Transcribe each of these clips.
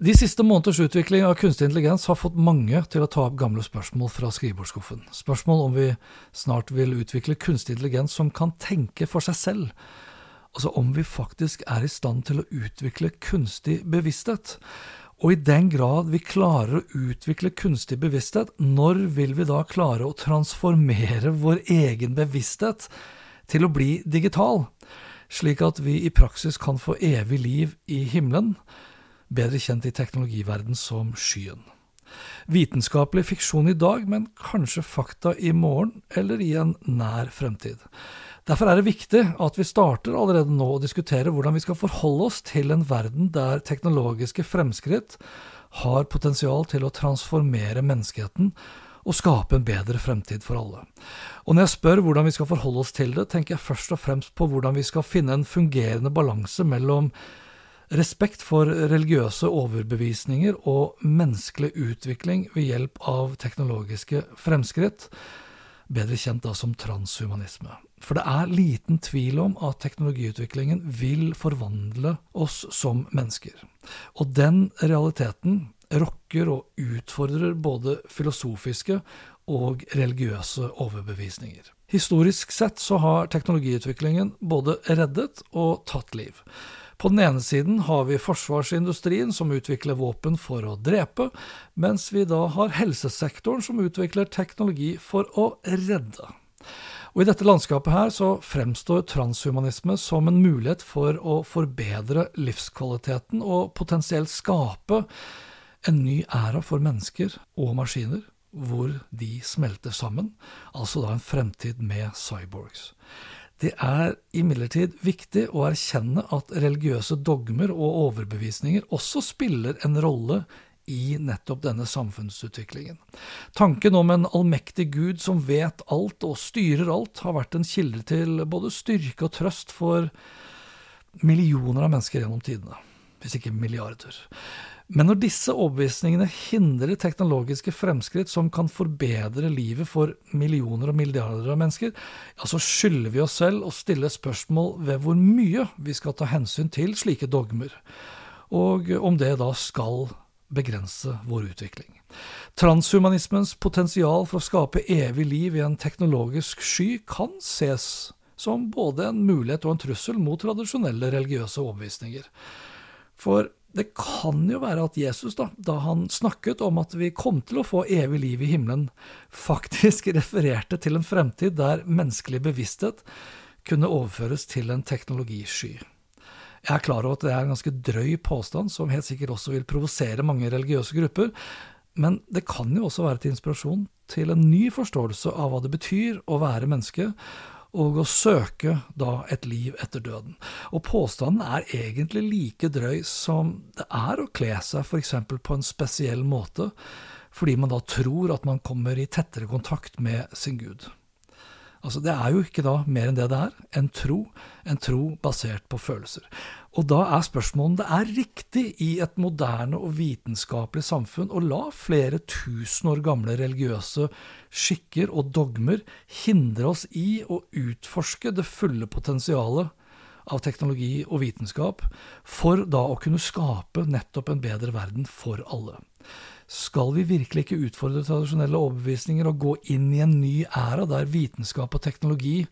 De siste måneders utvikling av kunstig intelligens har fått mange til å ta opp gamle spørsmål fra skrivebordsskuffen. Spørsmål om vi snart vil utvikle kunstig intelligens som kan tenke for seg selv. Altså om vi faktisk er i stand til å utvikle kunstig bevissthet. Og i den grad vi klarer å utvikle kunstig bevissthet, når vil vi da klare å transformere vår egen bevissthet til å bli digital, slik at vi i praksis kan få evig liv i himmelen? Bedre kjent i teknologiverden som skyen. Vitenskapelig fiksjon i dag, men kanskje fakta i morgen eller i en nær fremtid. Derfor er det viktig at vi starter allerede nå å diskutere hvordan vi skal forholde oss til en verden der teknologiske fremskritt har potensial til å transformere menneskeheten og skape en bedre fremtid for alle. Og når jeg spør hvordan vi skal forholde oss til det, tenker jeg først og fremst på hvordan vi skal finne en fungerende balanse mellom Respekt for religiøse overbevisninger og menneskelig utvikling ved hjelp av teknologiske fremskritt, bedre kjent da som transhumanisme. For det er liten tvil om at teknologiutviklingen vil forvandle oss som mennesker. Og den realiteten rokker og utfordrer både filosofiske og religiøse overbevisninger. Historisk sett så har teknologiutviklingen både reddet og tatt liv. På den ene siden har vi forsvarsindustrien som utvikler våpen for å drepe, mens vi da har helsesektoren som utvikler teknologi for å redde. Og I dette landskapet her så fremstår transhumanisme som en mulighet for å forbedre livskvaliteten og potensielt skape en ny æra for mennesker og maskiner, hvor de smelter sammen, altså da en fremtid med cyborgs. Det er imidlertid viktig å erkjenne at religiøse dogmer og overbevisninger også spiller en rolle i nettopp denne samfunnsutviklingen. Tanken om en allmektig Gud som vet alt og styrer alt, har vært en kilde til både styrke og trøst for millioner av mennesker gjennom tidene, hvis ikke milliarder. Men når disse overbevisningene hindrer teknologiske fremskritt som kan forbedre livet for millioner og milliarder av mennesker, ja, så skylder vi oss selv å stille spørsmål ved hvor mye vi skal ta hensyn til slike dogmer, og om det da skal begrense vår utvikling. Transhumanismens potensial for å skape evig liv i en teknologisk sky kan ses som både en mulighet og en trussel mot tradisjonelle religiøse overbevisninger. For det kan jo være at Jesus, da, da han snakket om at vi kom til å få evig liv i himmelen, faktisk refererte til en fremtid der menneskelig bevissthet kunne overføres til en teknologisky. Jeg er klar over at det er en ganske drøy påstand, som helt sikkert også vil provosere mange religiøse grupper, men det kan jo også være til inspirasjon til en ny forståelse av hva det betyr å være menneske, og å søke da et liv etter døden. Og påstanden er egentlig like drøy som det er å kle seg f.eks. på en spesiell måte, fordi man da tror at man kommer i tettere kontakt med sin Gud. Altså, Det er jo ikke da mer enn det det er, en tro, en tro basert på følelser. Og da er spørsmålet om det er riktig i et moderne og vitenskapelig samfunn å la flere tusen år gamle religiøse skikker og dogmer hindre oss i å utforske det fulle potensialet av teknologi og vitenskap, for da å kunne skape nettopp en bedre verden for alle. Skal vi virkelig ikke utfordre tradisjonelle overbevisninger og gå inn i en ny æra der vitenskap og teknologi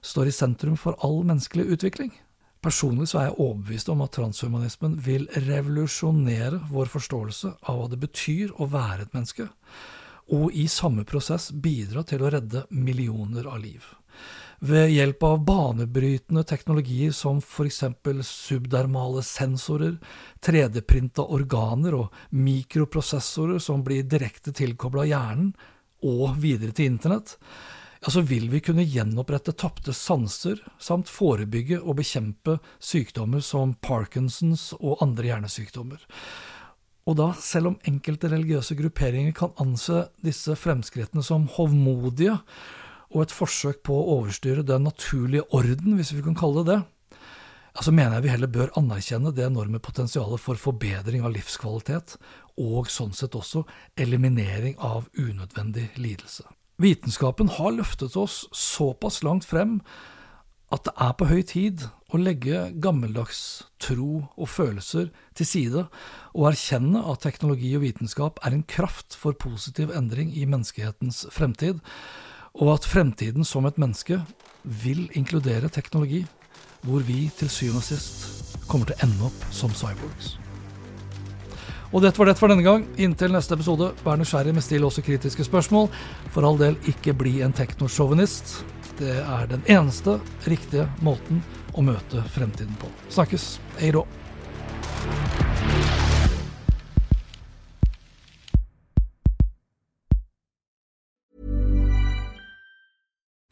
står i sentrum for all menneskelig utvikling? Personlig så er jeg overbevist om at transhumanismen vil revolusjonere vår forståelse av hva det betyr å være et menneske, og i samme prosess bidra til å redde millioner av liv. Ved hjelp av banebrytende teknologier som f.eks. subdermale sensorer, 3D-printa organer og mikroprosessorer som blir direkte tilkobla hjernen og videre til internett, ja, så vil vi kunne gjenopprette tapte sanser, samt forebygge og bekjempe sykdommer som Parkinsons og andre hjernesykdommer. Og da, selv om enkelte religiøse grupperinger kan anse disse fremskrittene som hovmodige, og et forsøk på å overstyre den naturlige orden, hvis vi kan kalle det det, så mener jeg vi heller bør anerkjenne det enorme potensialet for forbedring av livskvalitet, og sånn sett også eliminering av unødvendig lidelse. Vitenskapen har løftet oss såpass langt frem at det er på høy tid å legge gammeldags tro og følelser til side, og erkjenne at teknologi og vitenskap er en kraft for positiv endring i menneskehetens fremtid, og at fremtiden som et menneske vil inkludere teknologi, hvor vi til syvende og sist kommer til å ende opp som cyborgs. Og dette var det for denne gang. Inntil neste episode, vær nysgjerrig med still også kritiske spørsmål. For all del, ikke bli en teknosjåvinist. Det er den eneste riktige måten å møte fremtiden på. Snakkes. Hei då.